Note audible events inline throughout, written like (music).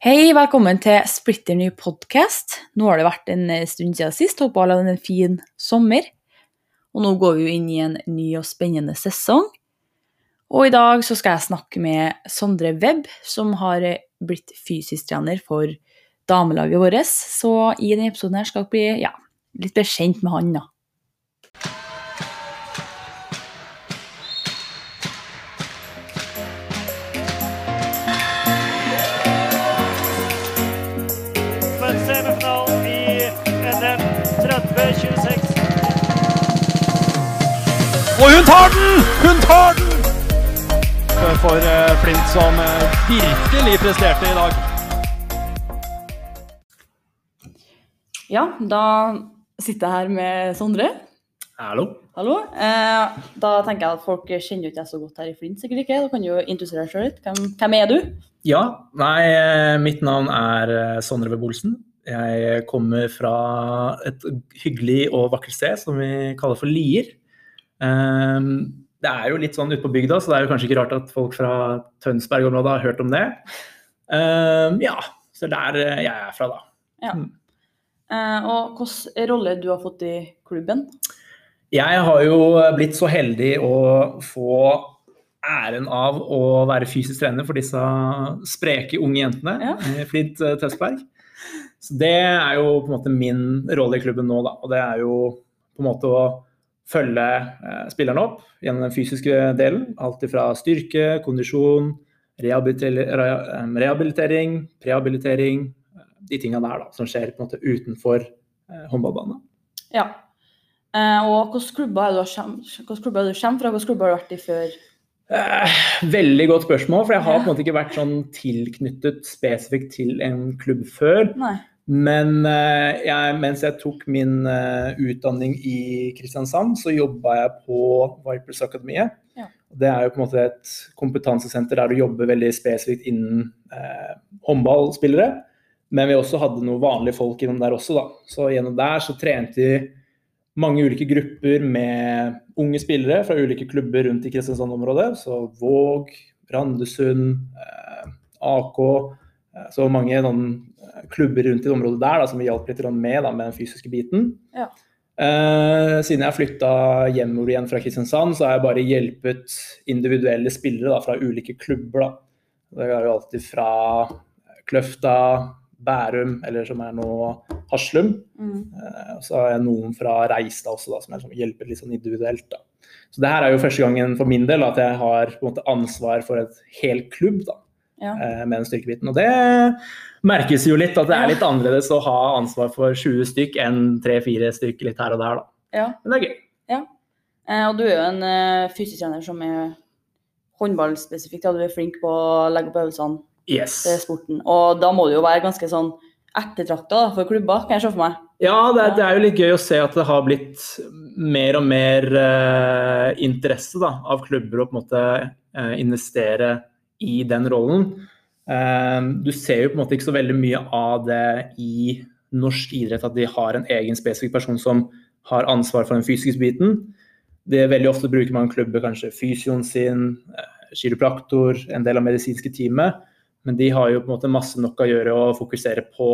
Hei, velkommen til splitter ny podkast. Nå har det vært en stund siden sist. Håper alle hadde en fin sommer. Og nå går vi jo inn i en ny og spennende sesong. Og i dag så skal jeg snakke med Sondre Webb, som har blitt fysisk trener for damelaget vårt. Så i denne episoden her skal dere bli ja, litt bedre kjent med han, da. Og hun tar den! Hun tar den! For eh, Flint, som eh, virkelig presterte i dag. Ja, da sitter jeg her med Sondre. Hallo. Hallo. Eh, da tenker jeg at folk kjenner jo ikke jeg så godt her i Flint, sikkert ikke. Da kan du jo introdusere deg sjøl litt. Hvem, hvem er du? Ja, nei, mitt navn er Sondre Webb Olsen. Jeg kommer fra et hyggelig og vakkert sted som vi kaller for Lier. Ehm, Det er jo litt sånn ute på bygda, så det er jo kanskje ikke rart at folk fra Tønsberg-området har hørt om det. Ehm, Ja, så det er der jeg er fra, da. Ja. Eh, og hvilken rolle du har fått i klubben? Jeg har jo blitt så heldig å få æren av å være fysisk trener for disse spreke unge jentene Ja. i Flint eh, Tønsberg. Så det er jo på en måte min rolle i klubben nå, da. Og det er jo på en måte å følge spilleren spillerne opp gjennom den fysiske delen. Alt fra styrke, kondisjon, rehabilitering, rehabilitering prehabilitering, eh, de tinga der da, som skjer på en måte utenfor eh, håndballbanen. Ja. Eh, og hvilke klubber er du kommer fra? Hvilke klubber har du vært i før? Eh, veldig godt spørsmål, for jeg har på en måte ikke vært sånn tilknyttet spesifikt til en klubb før. Nei. Men eh, jeg, mens jeg tok min eh, utdanning i Kristiansand, så jobba jeg på Vipers Akademiet. Ja. Det er jo på en måte et kompetansesenter der du jobber veldig spesifikt innen eh, håndballspillere. Men vi også hadde noen vanlige folk innom der også, da. Så gjennom der så trente vi mange ulike grupper med unge spillere fra ulike klubber rundt i Kristiansand-området. Så Våg, Randesund, eh, AK. Eh, Så mange sånn, eh, klubber rundt i det området der da, som vi hjalp litt med da, med den fysiske biten. Ja. Eh, siden jeg flytta hjemover igjen fra Kristiansand, så har jeg bare hjulpet individuelle spillere da, fra ulike klubber. Det er jo alltid fra Kløfta, Bærum, eller som er nå Haslum. Mm. Eh, så har jeg noen fra Reistad også, da, som jeg hjelper litt sånn individuelt. Da. Så det her er jo første gangen for min del at jeg har måte ansvar for et hel klubb da, Ja. eh, med den styrkebiten. Og det merkes jo litt at det er litt annerledes å ha ansvar for 20 stykk enn 3-4 stykk litt her og der. Da. ja. Men det er gøy. Ja. og du er jo en fysiotrener som er håndballspesifikk. Ja. Du er flink på å legge opp øvelsene Yes. sporten. Og da må du jo være ganske sånn ettertrakta for klubber, kan jeg se for meg. Ja, det er, det er jo litt gøy å se at det har blitt mer og mer eh, interesse da, av klubber å på en måte eh, investere i den rollen. Eh, du ser jo på en måte ikke så veldig mye av det i norsk idrett, at de har en egen spesifikk person som har ansvar for den fysiske biten. Det er Veldig ofte bruker man klubber kanskje fysioen sin, eh, kiropraktor, en del av medisinske teamet. Men de har jo på en måte masse nok å gjøre og fokusere på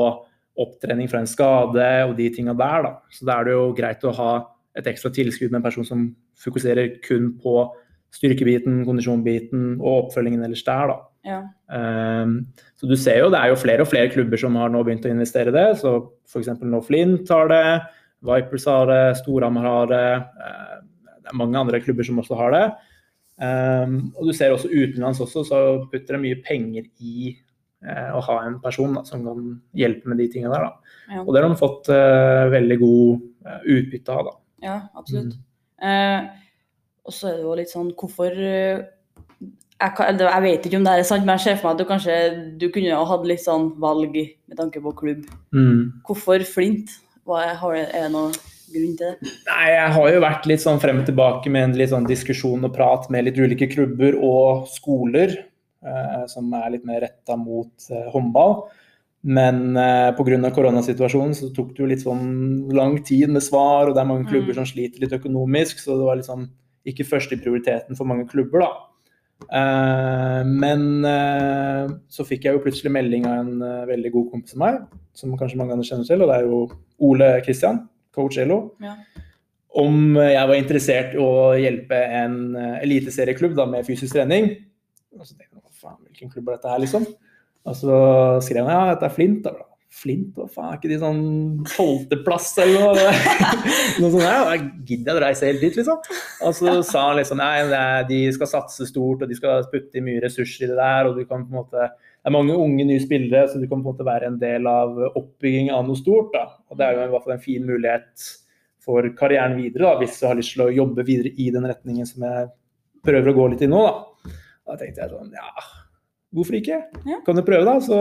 opptrening fra en skade og de tinga der. Da. Så da er det jo greit å ha et ekstra tilskudd med en person som fokuserer kun på styrkebiten, kondisjonbiten og oppfølgingen ellers der. Da. Ja. Um, så du ser jo det er jo flere og flere klubber som har nå begynt å investere i det. Så f.eks. nå Flint har det, Vipers har det, Storhamar har det. Uh, det er mange andre klubber som også har det. Um, og du ser også utenlands også, så putter det mye penger i uh, å ha en person da, som kan hjelpe med de tingene der. Ja. Og det har de fått uh, veldig god eh, utbytte av. Da. Ja, absolutt. Eh, og så er det jo litt sånn hvorfor eh, jeg, jeg vet ikke om det her er sant, men jeg ser for meg at du kanskje du kunne ha hatt litt sånn valg med tanke på klubb. Mm. Hvorfor Flint? Hva er, det, er det noe grunn til det? Nei, jeg har jo vært litt sånn frem og tilbake med en litt sånn diskusjon og prat med litt ulike klubber og skoler, eh, som er litt mer retta mot eh, håndball. Men eh, pga. koronasituasjonen så tok det jo litt sånn lang tid med svar, og det er mange klubber Mm. som sliter litt økonomisk, så det var liksom ikke førsteprioriteten for mange klubber, da. Eh, men eh, så fikk jeg jo plutselig melding av en eh, veldig god kompis av meg, som kanskje mange andre kjenner til, og det er jo Ole Kristian, coach Elo, Ja. om jeg var interessert i å hjelpe en eliteserieklubb med fysisk trening. Og så tenkte jeg, hva faen, hvilken klubb er dette her, liksom? Og så skrev han ja, dette er Flint. da. Flint, hva faen, er ikke de sånn tolvteplass eller noe? (laughs) noe sånt, der, jeg gidder jeg å reise helt dit, liksom? Og så sa han liksom nei, de skal satse stort, og de skal putte mye ressurser i det der, og du kan på en måte det er mange unge nye spillere, så du kan på en måte være en del av oppbygging av noe stort. da. Og Det er jo i hvert fall en fin mulighet for karrieren videre, da, hvis du har lyst til å jobbe videre i den retningen som jeg prøver å gå litt i nå. Da, da tenkte jeg sånn, ja, hvorfor ikke? Ja. Kan du prøve, da? Så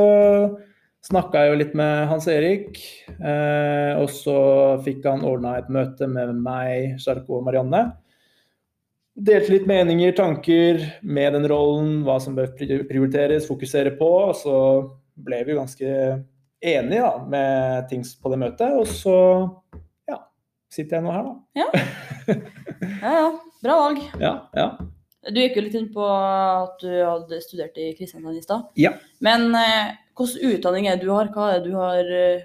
snakka jo litt med Hans Erik, eh, og så fikk han ordna et møte med meg, Sjarko og Marianne. Delte litt meninger, tanker med den rollen, hva som bør prioriteres, fokusere på. Og så ble vi jo ganske enige da, med ting på det møtet. Og så ja, sitter jeg nå her, da. Ja, (laughs) ja. Bra valg. Ja, ja. Du gikk jo litt inn på at du hadde studert i Kristiansand i stad. Ja. Men eh, hvilken utdanning er det du har? Hva er det du har eh,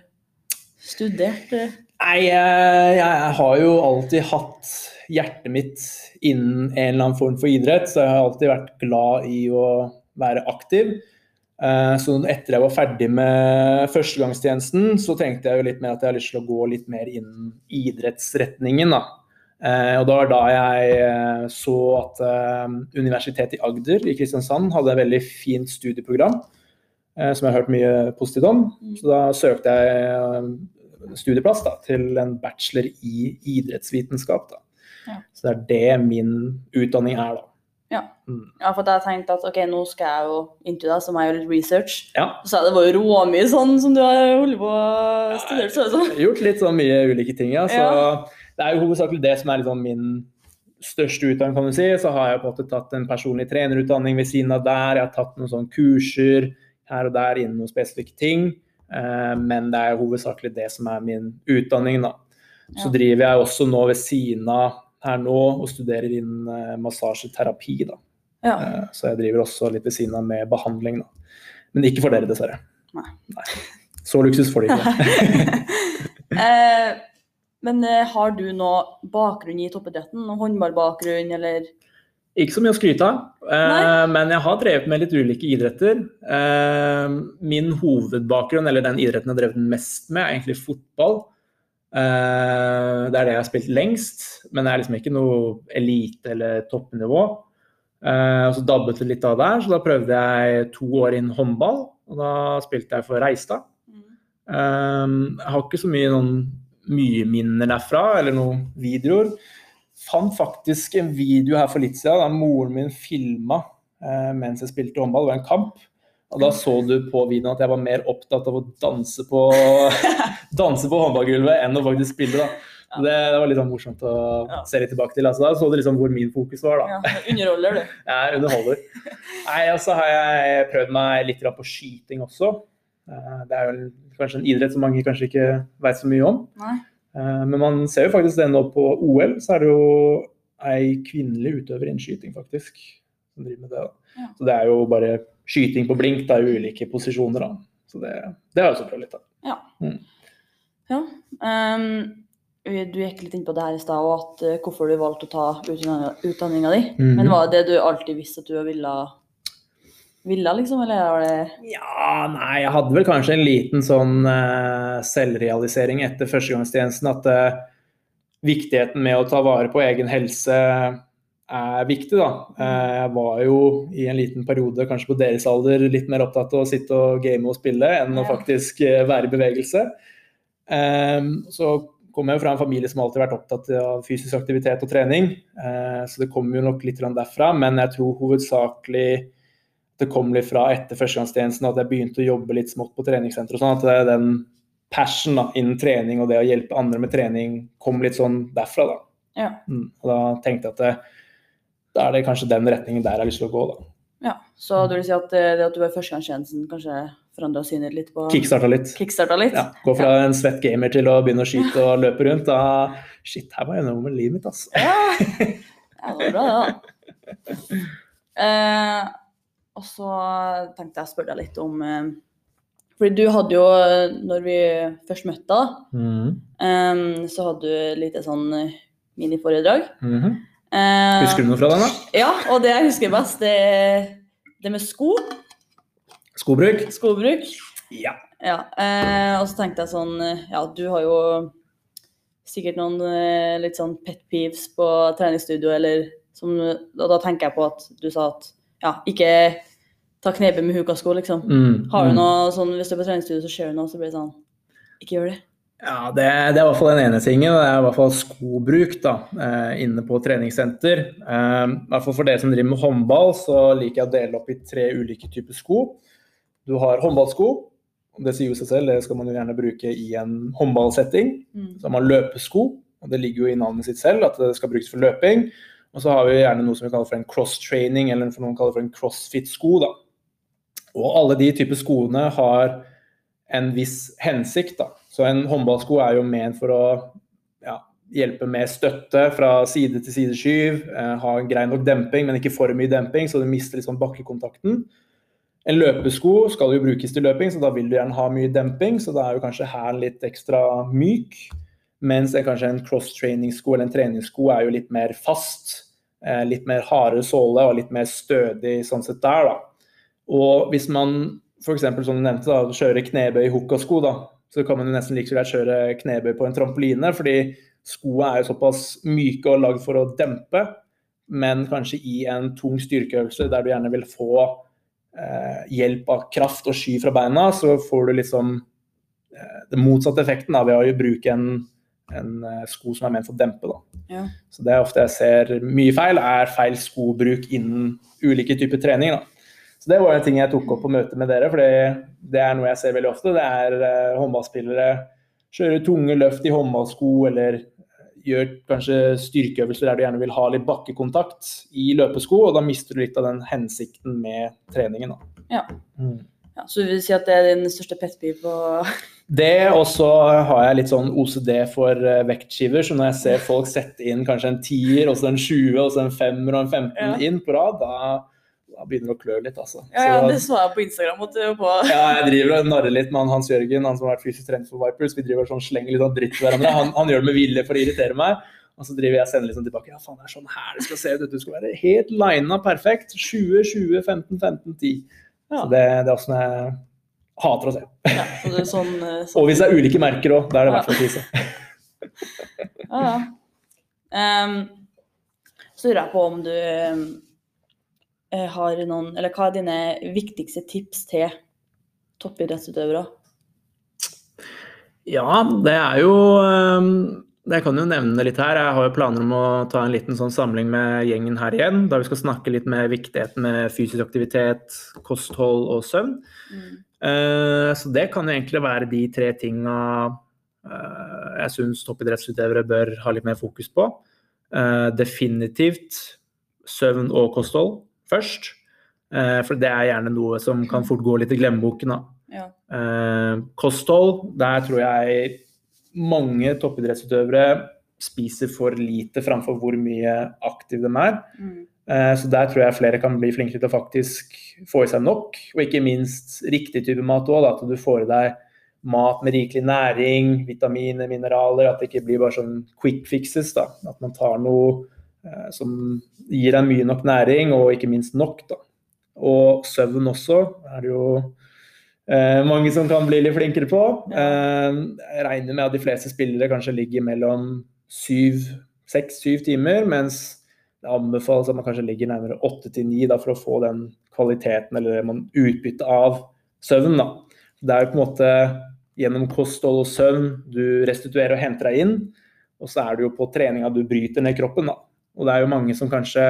studert? eh? Nei, jeg, jeg har jo alltid hatt hjertet mitt innen en eller annen form for idrett, så jeg har alltid vært glad i å være aktiv. Eh, Så etter jeg var ferdig med førstegangstjenesten, så tenkte jeg jo litt mer at jeg har lyst til å gå litt mer innen idrettsretningen. da. Eh, Og det var da jeg eh, så at eh, Universitetet i Agder i Kristiansand hadde et veldig fint studieprogram eh, som jeg har hørt mye positivt om. Så da søkte jeg studieplass da, til en bachelor i idrettsvitenskap. Ja. Så det er det min utdanning er, da. Ja. Mm. ja, for jeg tenkte at ok, nå skal jeg jo inntil deg, så må jeg gjøre litt research. Ja. Så det var jo råmye sånn som du har holdt på å studere, så sånn. Gjort litt sånn mye ulike ting, ja. Så Ja. Det er jo hovedsakelig det som er liksom min største utdanning, kan du si. Så har jeg på en måte tatt en personlig trenerutdanning ved siden av der. Jeg har tatt noen sånne kurser her og der innen noen spesifikke ting. Eh, Men det er jo hovedsakelig det som er min utdanning, da. Så Ja. driver jeg også nå ved siden av her nå og studerer innen eh, massasjeterapi, da. Ja. Eh, Så jeg driver også litt ved siden av med behandling, da. Men ikke for dere, dessverre. Nei. Så luksus får de ikke. (laughs) Eh, men eh, har du noe bakgrunn i toppidretten? Noen håndballbakgrunn, eller? Ikke så mye å skryte av, eh, men jeg har drevet med litt ulike idretter. Eh, min hovedbakgrunn, eller den idretten jeg har drevet mest med, er egentlig fotball. Eh, det er det jeg har spilt lengst, men det er liksom ikke noe elite- eller toppnivå. Eh, så dabbet det litt av der, så da prøvde jeg to år innen håndball. Og da spilte jeg for Reistad. Um, jeg har ikke så mye, noen, mye minner derfra, eller noen videoer. Fant faktisk en video her for litt siden da moren min filma eh, mens jeg spilte håndball. Det var en kamp. Og da så du på videoen at jeg var mer opptatt av å danse på, (laughs) danse på håndballgulvet enn å faktisk spille. da. Det, det var litt sånn morsomt å Ja. se litt tilbake til. Altså, da så du liksom hvor min fokus var. da. Ja, underholder du. (laughs) Jeg underholder. (laughs) Nei, og så har jeg prøvd meg litt på skyting også. Eh, Det er jo kanskje en idrett som mange kanskje ikke vet så mye om. Nei. Eh, Men man ser jo faktisk det nå på OL, så er det jo ei kvinnelig utøver innen skyting, faktisk, som driver med det. da. Ja. Så det er jo bare skyting på blink, det er jo ulike posisjoner, da. Så det, det har jeg også prøvd litt av. Ja. ehm, du gikk litt inn på det her i stad, og at eh, hvorfor du valgte å ta utdanninga, di. Mhm. Men var det det du alltid visste at du ville, ville liksom, eller var det Ja, nei, jeg hadde vel kanskje en liten sånn uh, selvrealisering etter førstegangstjenesten at uh, viktigheten med å ta vare på egen helse er viktig, da. Uh, jeg var jo i en liten periode, kanskje på deres alder, litt mer opptatt av å sitte og game og spille enn å faktisk eh, være i bevegelse. Eh, så kommer jeg jo fra en familie som alltid har vært opptatt av fysisk aktivitet og trening, eh, så det kommer jo nok litt derfra, men jeg tror hovedsakelig det kom litt fra etter førstegangstjenesten at jeg begynte å jobbe litt smått på treningssenter og sånn. At det- er den passion da, innen trening og det å hjelpe andre med trening kom litt sånn derfra, da. Ja. Mm. Og da tenkte jeg at det, da er det kanskje den retningen der jeg har lyst til å gå, da. Ja. Så du vil si at eh, det at du var i førstegangstjenesten, kanskje forandra synet litt på Kickstarta litt. Kickstarta litt? Ja, gå fra en svett gamer til å begynne å skyte (laughs) og løpe rundt. Da Shit, her var jeg gjennom med livet mitt, altså. Ja, ja det var bra, det, da. (laughs) Eh, og så tenkte jeg å spørre deg litt om eh, Fordi du hadde jo, når vi først møtte deg, mm. um, så hadde du et sånn miniforedrag. Mm -hmm. uh, Husker du noe fra den, da? Ja, og det jeg husker best, det er det med sko. Skobruk? Skobruk. Ja. Ja, uh, og så tenkte jeg sånn eh, Ja, du har jo sikkert noen uh, litt sånn pet peeves på treningsstudio, eller som Og da tenker jeg på at du sa at ja, ikke ta knebøy med hukasko, liksom. Mm. Har du mm. noe sånn hvis du er på treningsstudio, så skjer det noe, så blir det sånn Ikke gjør det. Ja, det, det er i hvert fall den ene tingen. Det er i hvert fall skobruk da, eh, inne på treningssenter. Eh, I hvert fall for dere som driver med håndball, så liker jeg å dele opp i tre ulike typer sko. Du har håndballsko. Det sier jo seg selv, det skal man jo gjerne bruke i en håndballsetting. Mm. Så har man løpesko, og det ligger jo i navnet sitt selv at det skal brukes for løping. Og så har vi gjerne noe som vi kaller for en cross-training, eller for noen kaller for en crossfit-sko. da. Og alle de typer skoene har en viss hensikt. da. Så en håndballsko er jo ment for å ja, hjelpe med støtte fra side til sideskyv, eh, ha grei nok demping, men ikke for mye demping, så du mister sånn bakkekontakten. En løpesko skal jo brukes til løping, så da vil du gjerne ha mye demping, så da er jo kanskje hælen litt ekstra myk. Mens en, kanskje en cross-training-sko eller en treningssko er jo litt mer fast. Eh, litt mer hardere såle og litt mer stødig sånn sett der, da. Og hvis man f.eks. som du nevnte, da, kjører knebøy i hukkasko, da, så kan man jo nesten like gjerne kjøre knebøy på en trampoline, fordi skoene er jo såpass myke og lagd for å dempe, men kanskje i en tung styrkeøvelse der du gjerne vil få eh, hjelp av kraft og sky fra beina, så får du liksom eh, den motsatte effekten da, ved å bruke en, en eh, sko som er ment for å dempe. Da. Ja. Så det er ofte jeg ser mye feil, er feil skobruk innen ulike typer trening. Da. Så det var en ting jeg tok opp på møte med dere, for det er noe jeg ser veldig ofte. Det er eh, håndballspillere kjører tunge løft i håndballsko, eller gjør kanskje styrkeøvelser der du gjerne vil ha litt bakkekontakt i løpesko, og da mister du litt av den hensikten med treningen. Da. Ja. Mm. Ja, så du vil si at det er din største pet peeve på (laughs) Det, og så har jeg litt sånn OCD for eh, vektskiver, så når jeg ser folk sette inn kanskje en tier, og så en 20, og så en femmer og en 15 Ja. inn på rad, da, da begynner det å klø litt, altså. Ja, ja, det Så, jeg på Instagram. At du på ja, jeg driver og narrer litt med han Hans Jørgen, han som har vært fysisk trener for Vipers. Vi driver og sånn slenger litt sånn dritt til hverandre. Han, han gjør det med vilje for å irritere meg. Og så driver jeg og sender sånn tilbake. Ja, faen, det er sånn her det skal se ut. Du skal være helt lina perfekt. 20, 20, 15, 15, 10. Ja. Så det, det er noe jeg hater å se. Ja, så det sånn, eh, (laughs) sånn. Og hvis det er ulike merker òg, da er det i hvert fall krise. (laughs) Ja, ja. Um, så lurer jeg på om du har noen Eller hva er dine viktigste tips til toppidrettsutøvere? Ja, det er jo Jeg kan jo nevne det litt her. Jeg har jo planer om å ta en liten sånn samling med gjengen her igjen. Da vi skal snakke litt med viktigheten med fysisk aktivitet, kosthold og søvn. Mm. så det kan jo egentlig være de tre tinga eh, jeg syns toppidrettsutøvere bør ha litt mer fokus på. Eh, definitivt søvn og kosthold først. Eh, for det er gjerne noe som kan fort gå litt i glemmeboken. da. Ja. Eh, kosthold, der tror jeg mange toppidrettsutøvere spiser for lite framfor hvor mye aktive de er. Mm. Eh, så der tror jeg flere kan bli flinkere til å faktisk få i seg nok, og ikke minst riktig type mat òg. At du får i deg mat med rikelig næring, vitaminer, mineraler. At det ikke blir bare sånn quick fixes. da. At man tar noe som gir deg mye nok næring, og ikke minst nok. da. Og søvn også er det jo eh, mange som kan bli litt flinkere på. Eh, jeg regner med at de fleste spillere kanskje ligger mellom seks-syv timer, mens det anbefales at man kanskje ligger nærmere åtte til ni for å få den kvaliteten eller man utbytte av søvn. Da. Det er jo på en måte gjennom kosthold og søvn du restituerer og henter deg inn. Og så er det jo på treninga du bryter ned kroppen. Da. Og det er jo mange som kanskje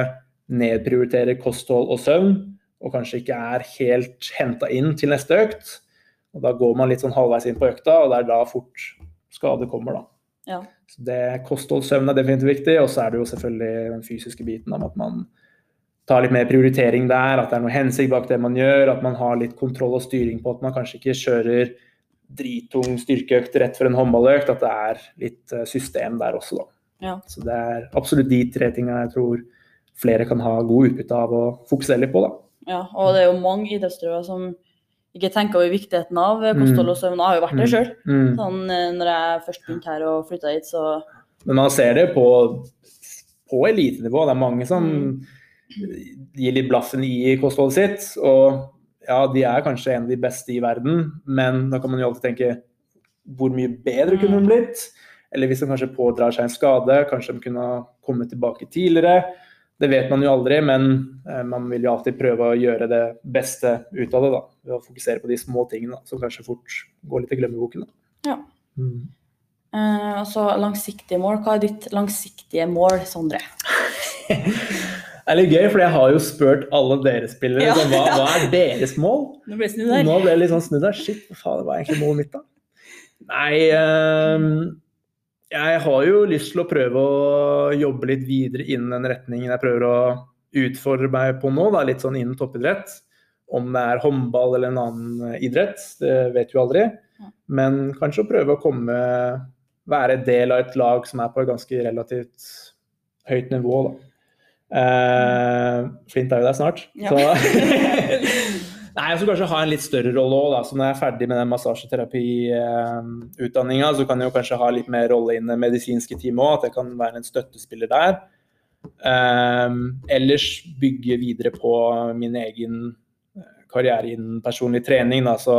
nedprioriterer kosthold og søvn, og kanskje ikke er helt henta inn til neste økt. Og da går man litt sånn halvveis inn på økta, og det er da fort skade kommer, da. Ja. Så det Kosthold, søvn er definitivt viktig, og så er det jo selvfølgelig den fysiske biten om at man tar litt mer prioritering der, at det er noe hensikt bak det man gjør, at man har litt kontroll og styring på at man kanskje ikke kjører drittung styrkeøkt rett for en håndballøkt, at det er litt eh, system der også, da. Ja. Så det er absolutt de tre tingene jeg tror flere kan ha god utbytte av å fokusere litt på. da. Ja, og det er jo mange idrettsutøvere som ikke tenker over viktigheten av kosthold og søvn. Jeg har jo vært der sjøl. Mm. Sånn, eh, når jeg først begynte her og flytta hit, så Men man ser det på, på elitenivå. Det er mange som gir litt blaffen i kostholdet sitt. Og ja, de er kanskje en av de beste i verden, men da kan man jo alltid tenke hvor mye bedre kunne de blitt? Eller hvis de kanskje pådrar seg en skade, kanskje de kunne ha kommet tilbake tidligere. Det vet man jo aldri, men eh, man vil jo alltid prøve å gjøre det beste ut av det. da, Ved å fokusere på de små tingene da, som kanskje fort går litt i glemmeboken. da. Ja. Mm. eh, så langsiktige mål. Hva er ditt langsiktige mål, Sondre? (laughs) Det er litt gøy, for jeg har jo spurt alle dere spillere Ja. sånn, hva, hva er deres mål. (laughs) Nå ble. Nå ble det litt sånn snudd her. Shit, hva faen hva er egentlig målet mitt, da? Nei ehm, Jeg har jo lyst til å prøve å jobbe litt videre innen den retningen jeg prøver å utfordre meg på nå, da, litt sånn innen toppidrett. Om det er håndball eller en annen idrett, det vet vi aldri. Men kanskje å prøve å komme Være del av et lag som er på et ganske relativt høyt nivå, da. Uh, Flint er jo der snart. Ja. Så (laughs) Nei, jeg skal kanskje ha en litt større rolle òg, så når jeg er ferdig med den massasjeterapiutdanninga, så kan jeg jo kanskje ha litt mer rolle i det medisinske teamet òg, at jeg kan være en støttespiller der. Um, ellers bygge videre på min egen eh, karriere innen personlig trening. Da. Så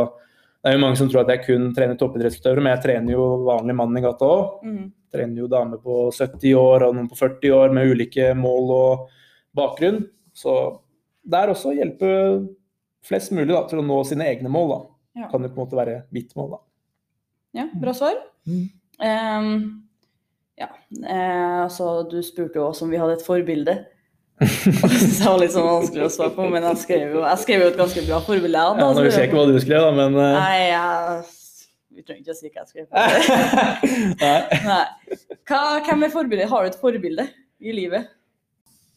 det er jo mange som tror at jeg kun trener toppidrettsutøvere, men jeg trener jo vanlig mann i gata òg Mm. trener jo damer på 70 år og noen på 40 år med ulike mål og bakgrunn. Så der også hjelpe flest mulig da, til å nå sine egne mål. Da. Ja. Kan jo på en måte være mitt mål, da. Ja, bra svar. Mm. Um, ja, eh, altså du spurte jo også om vi hadde et forbilde. (laughs) Det var litt sånn vanskelig å svare på, men jeg skrev jo, jeg skrev jo et ganske bra forbilde. jeg, Ja, da, nå husker jeg ikke hva du skrev, da, men uh... Nei, jeg, vi trenger ikke å si hva jeg skrev. (laughs) Nei. (laughs) Nei. Hva, hvem er forbildet? Har du et forbilde i livet?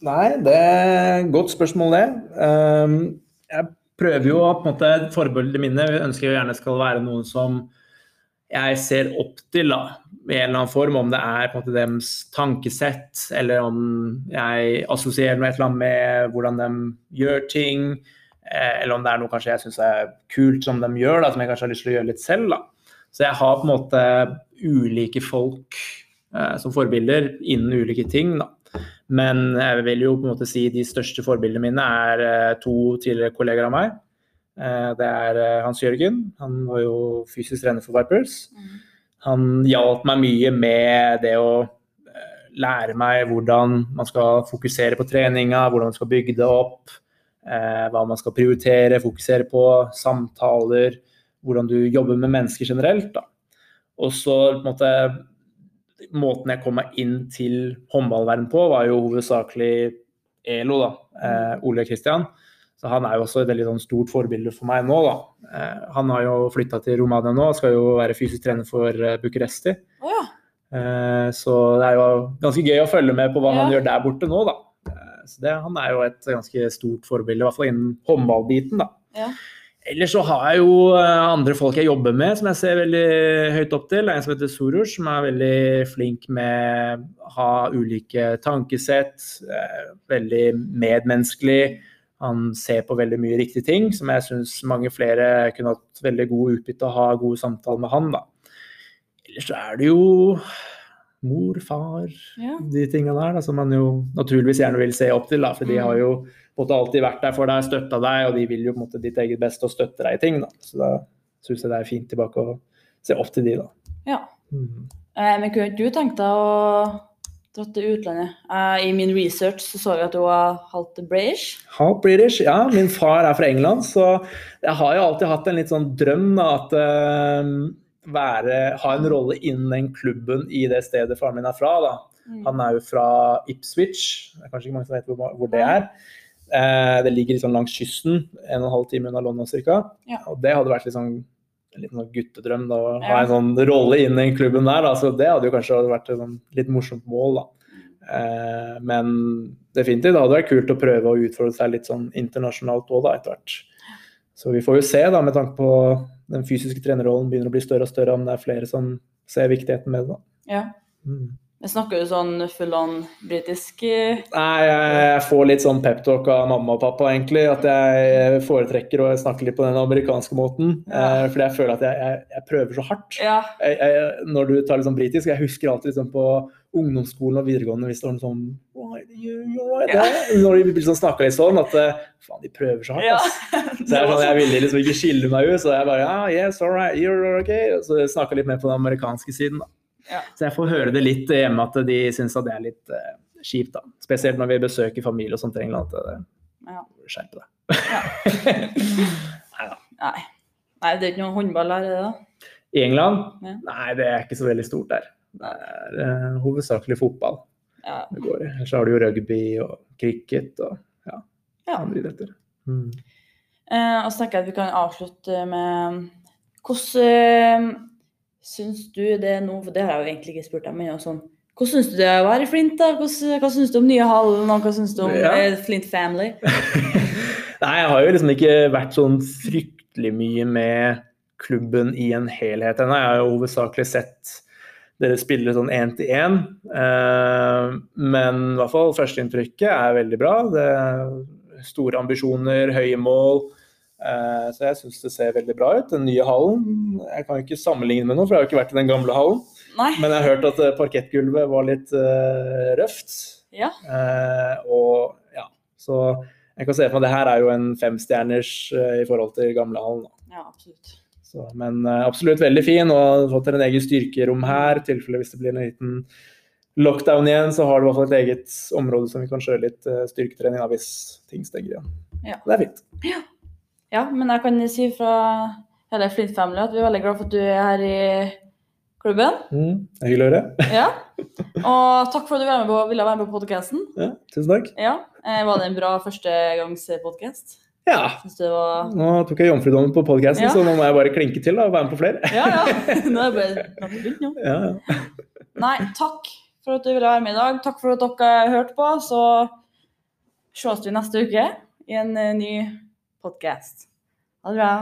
Nei, det er et godt spørsmål, det. Um, jeg prøver jo på en måte Forbildene mine ønsker jeg gjerne skal være noen som jeg ser opp til, da, i en eller annen form. Om det er på en måte deres tankesett, eller om jeg assosierer noe med hvordan de gjør ting. eh, Eller om det er noe kanskje jeg syns er kult som de gjør, da, som jeg kanskje har lyst til å gjøre litt selv. da. Så jeg har på en måte ulike folk eh, som forbilder innen ulike ting. da. Men jeg vil jo på en måte si de største forbildene mine er eh, to tidligere kolleger av meg. Eh, Det er eh, Hans Jørgen, han var jo fysisk trener for Vipers. Han hjalp meg mye med det å lære meg hvordan man skal fokusere på treninga, hvordan man skal bygge det opp, hva man skal prioritere, fokusere på, samtaler, hvordan du jobber med mennesker generelt. Da. Og så på en måte Måten jeg kom meg inn til håndballverden på, var jo hovedsakelig ELO, da. Eh, Ole Kristian. Så han er jo også et veldig sånn, stort forbilde for meg nå, da. Eh, han har jo flytta til Romania nå, skal jo være fysisk trener for eh, Bucuresti. Oh, ja. Eh, så det er jo ganske gøy å følge med på hva han gjør der borte nå, da. Eh, så det, han er jo et ganske stort forbilde, i hvert fall innen håndballbiten, da. Ja. Ellers så har jeg jo eh, andre folk jeg jobber med som jeg ser veldig høyt opp til. Det er en som heter Soros, som er veldig flink med å ha ulike tankesett. eh, Veldig medmenneskelig. Han ser på veldig mye riktige ting, som jeg syns mange flere kunne hatt veldig god utbytte av å ha gode samtaler med han. da. Ellers så er det jo mor, far, Ja. de tingene der, da, som man jo naturligvis gjerne vil se opp til. Da, for de har jo måte alltid vært der for deg, støtta deg, og de vil jo på en måte ditt eget beste og støtte deg i ting. Da. Så da syns jeg det er fint tilbake å se opp til de, da. ja. Mm. Eh, men kunne ikke du tenkt deg å dra til utlandet? Eh, I min research så, så vi at du var halvt British. Halvt British, ja. Min far er fra England, så jeg har jo alltid hatt en litt sånn drøm da, at eh, være, ha en rolle innen den klubben i det stedet faren min er fra. da. Han er jo fra Ipswich, det er kanskje ikke mange som vet hvor, hvor det er. Eh, det ligger sånn langs kysten, en og en halv time unna London ca. Ja. Og det hadde vært sånn, en liten sånn guttedrøm, da, å ha en sånn rolle innen den klubben der. Da. Så det hadde jo kanskje vært et sånn litt morsomt mål, da. Eh, men definitivt, det hadde vært kult å prøve å utfordre seg litt sånn internasjonalt òg, da, etter hvert. Så vi får jo se, da, med tanke på den fysiske trenerrollen begynner å bli større og større, om det er flere som ser viktigheten med det. da. Ja. Mm. Men Snakker du sånn full on britisk eh, Nei, jeg får litt sånn peptalk av mamma og pappa, egentlig. At jeg foretrekker å snakke litt på den amerikanske måten. Ja. Eh, fordi jeg føler at jeg, jeg, jeg prøver så hardt. Ja. Jeg, når du tar litt sånn britisk, jeg husker alltid liksom på ungdomsskolen og videregående hvis det var noe sånn right, you, right Ja. Når de liksom snakka litt sånn at eh, faen, de prøver så hardt. ass. Så jeg, sånn, jeg ville liksom ikke skille meg ut, så jeg bare ja, yes, all right, you're okay. Og så snakka litt mer på den amerikanske siden. da. Ja. Så jeg får høre det litt hjemme at de syns at det er litt uh, kjipt. da. Spesielt når vi besøker familie og sånt i England. at det, Ja. Skjerpe deg. (laughs) Nei. Nei, det er ikke noe håndball her, er det da? I England? Ja. Nei, det er ikke så veldig stort der. Det er uh, hovedsakelig fotball Ja. det går i. Ellers har du jo rugby og cricket og ja, ja. andre idretter. Mm. Eh, og så tenker jeg at vi kan avslutte med Hvordan syns du det nå For det har jeg jo egentlig ikke spurt deg, men sånn hva syns du det er å være i Flint? da? Hvordan, hva syns du om nye hallen, og hva syns du om Ja. eh, Flint Family? (laughs) Nei, jeg har jo liksom ikke vært sånn fryktelig mye med klubben i en helhet ennå. Jeg har jo hovedsakelig sett dere spille sånn én til én. Eh, men i hvert fall førsteinntrykket er veldig bra. Det er store ambisjoner, høye mål. Eh, så jeg syns det ser veldig bra ut. Den nye hallen. Jeg kan ikke sammenligne med noe, for jeg har jo ikke vært i den gamle hallen. Nei? Men jeg har hørt at eh, parkettgulvet var litt uh, røft. Ja. Uh, og ja, så jeg kan se for meg det her er jo en femstjerners uh, i forhold til gamlehallen. Ja, absolutt. Så, men absolutt veldig fin, og fått en egen styrkerom her. I tilfelle hvis det blir en liten lockdown igjen, så har du i hvert fall et eget område som vi kan kjøre litt styrketrening av hvis ting stenger igjen. Ja. Det er fint. Ja, men jeg kan si fra hele Flint Family at vi er veldig glad for at du er her i klubben. Mm, hyggelig å høre. (laughs) Ja. Og takk for at du ville være med på, ville være med på podkasten. Ja, tusen takk. Ja. Eh, var det en bra førstegangspodkast? Ja, du det var nå tok jeg jomfrudommen på podkasten, Ja. så nå må jeg bare klinke til da, og være med på flere. Ja, ja. (laughs) Nå er det bare begynt nå. Ja, ja. Nei, takk for at du ville være med i dag. Takk for at dere hørte på. Så ses vi neste uke i en eh, ny podkast. Ha det bra.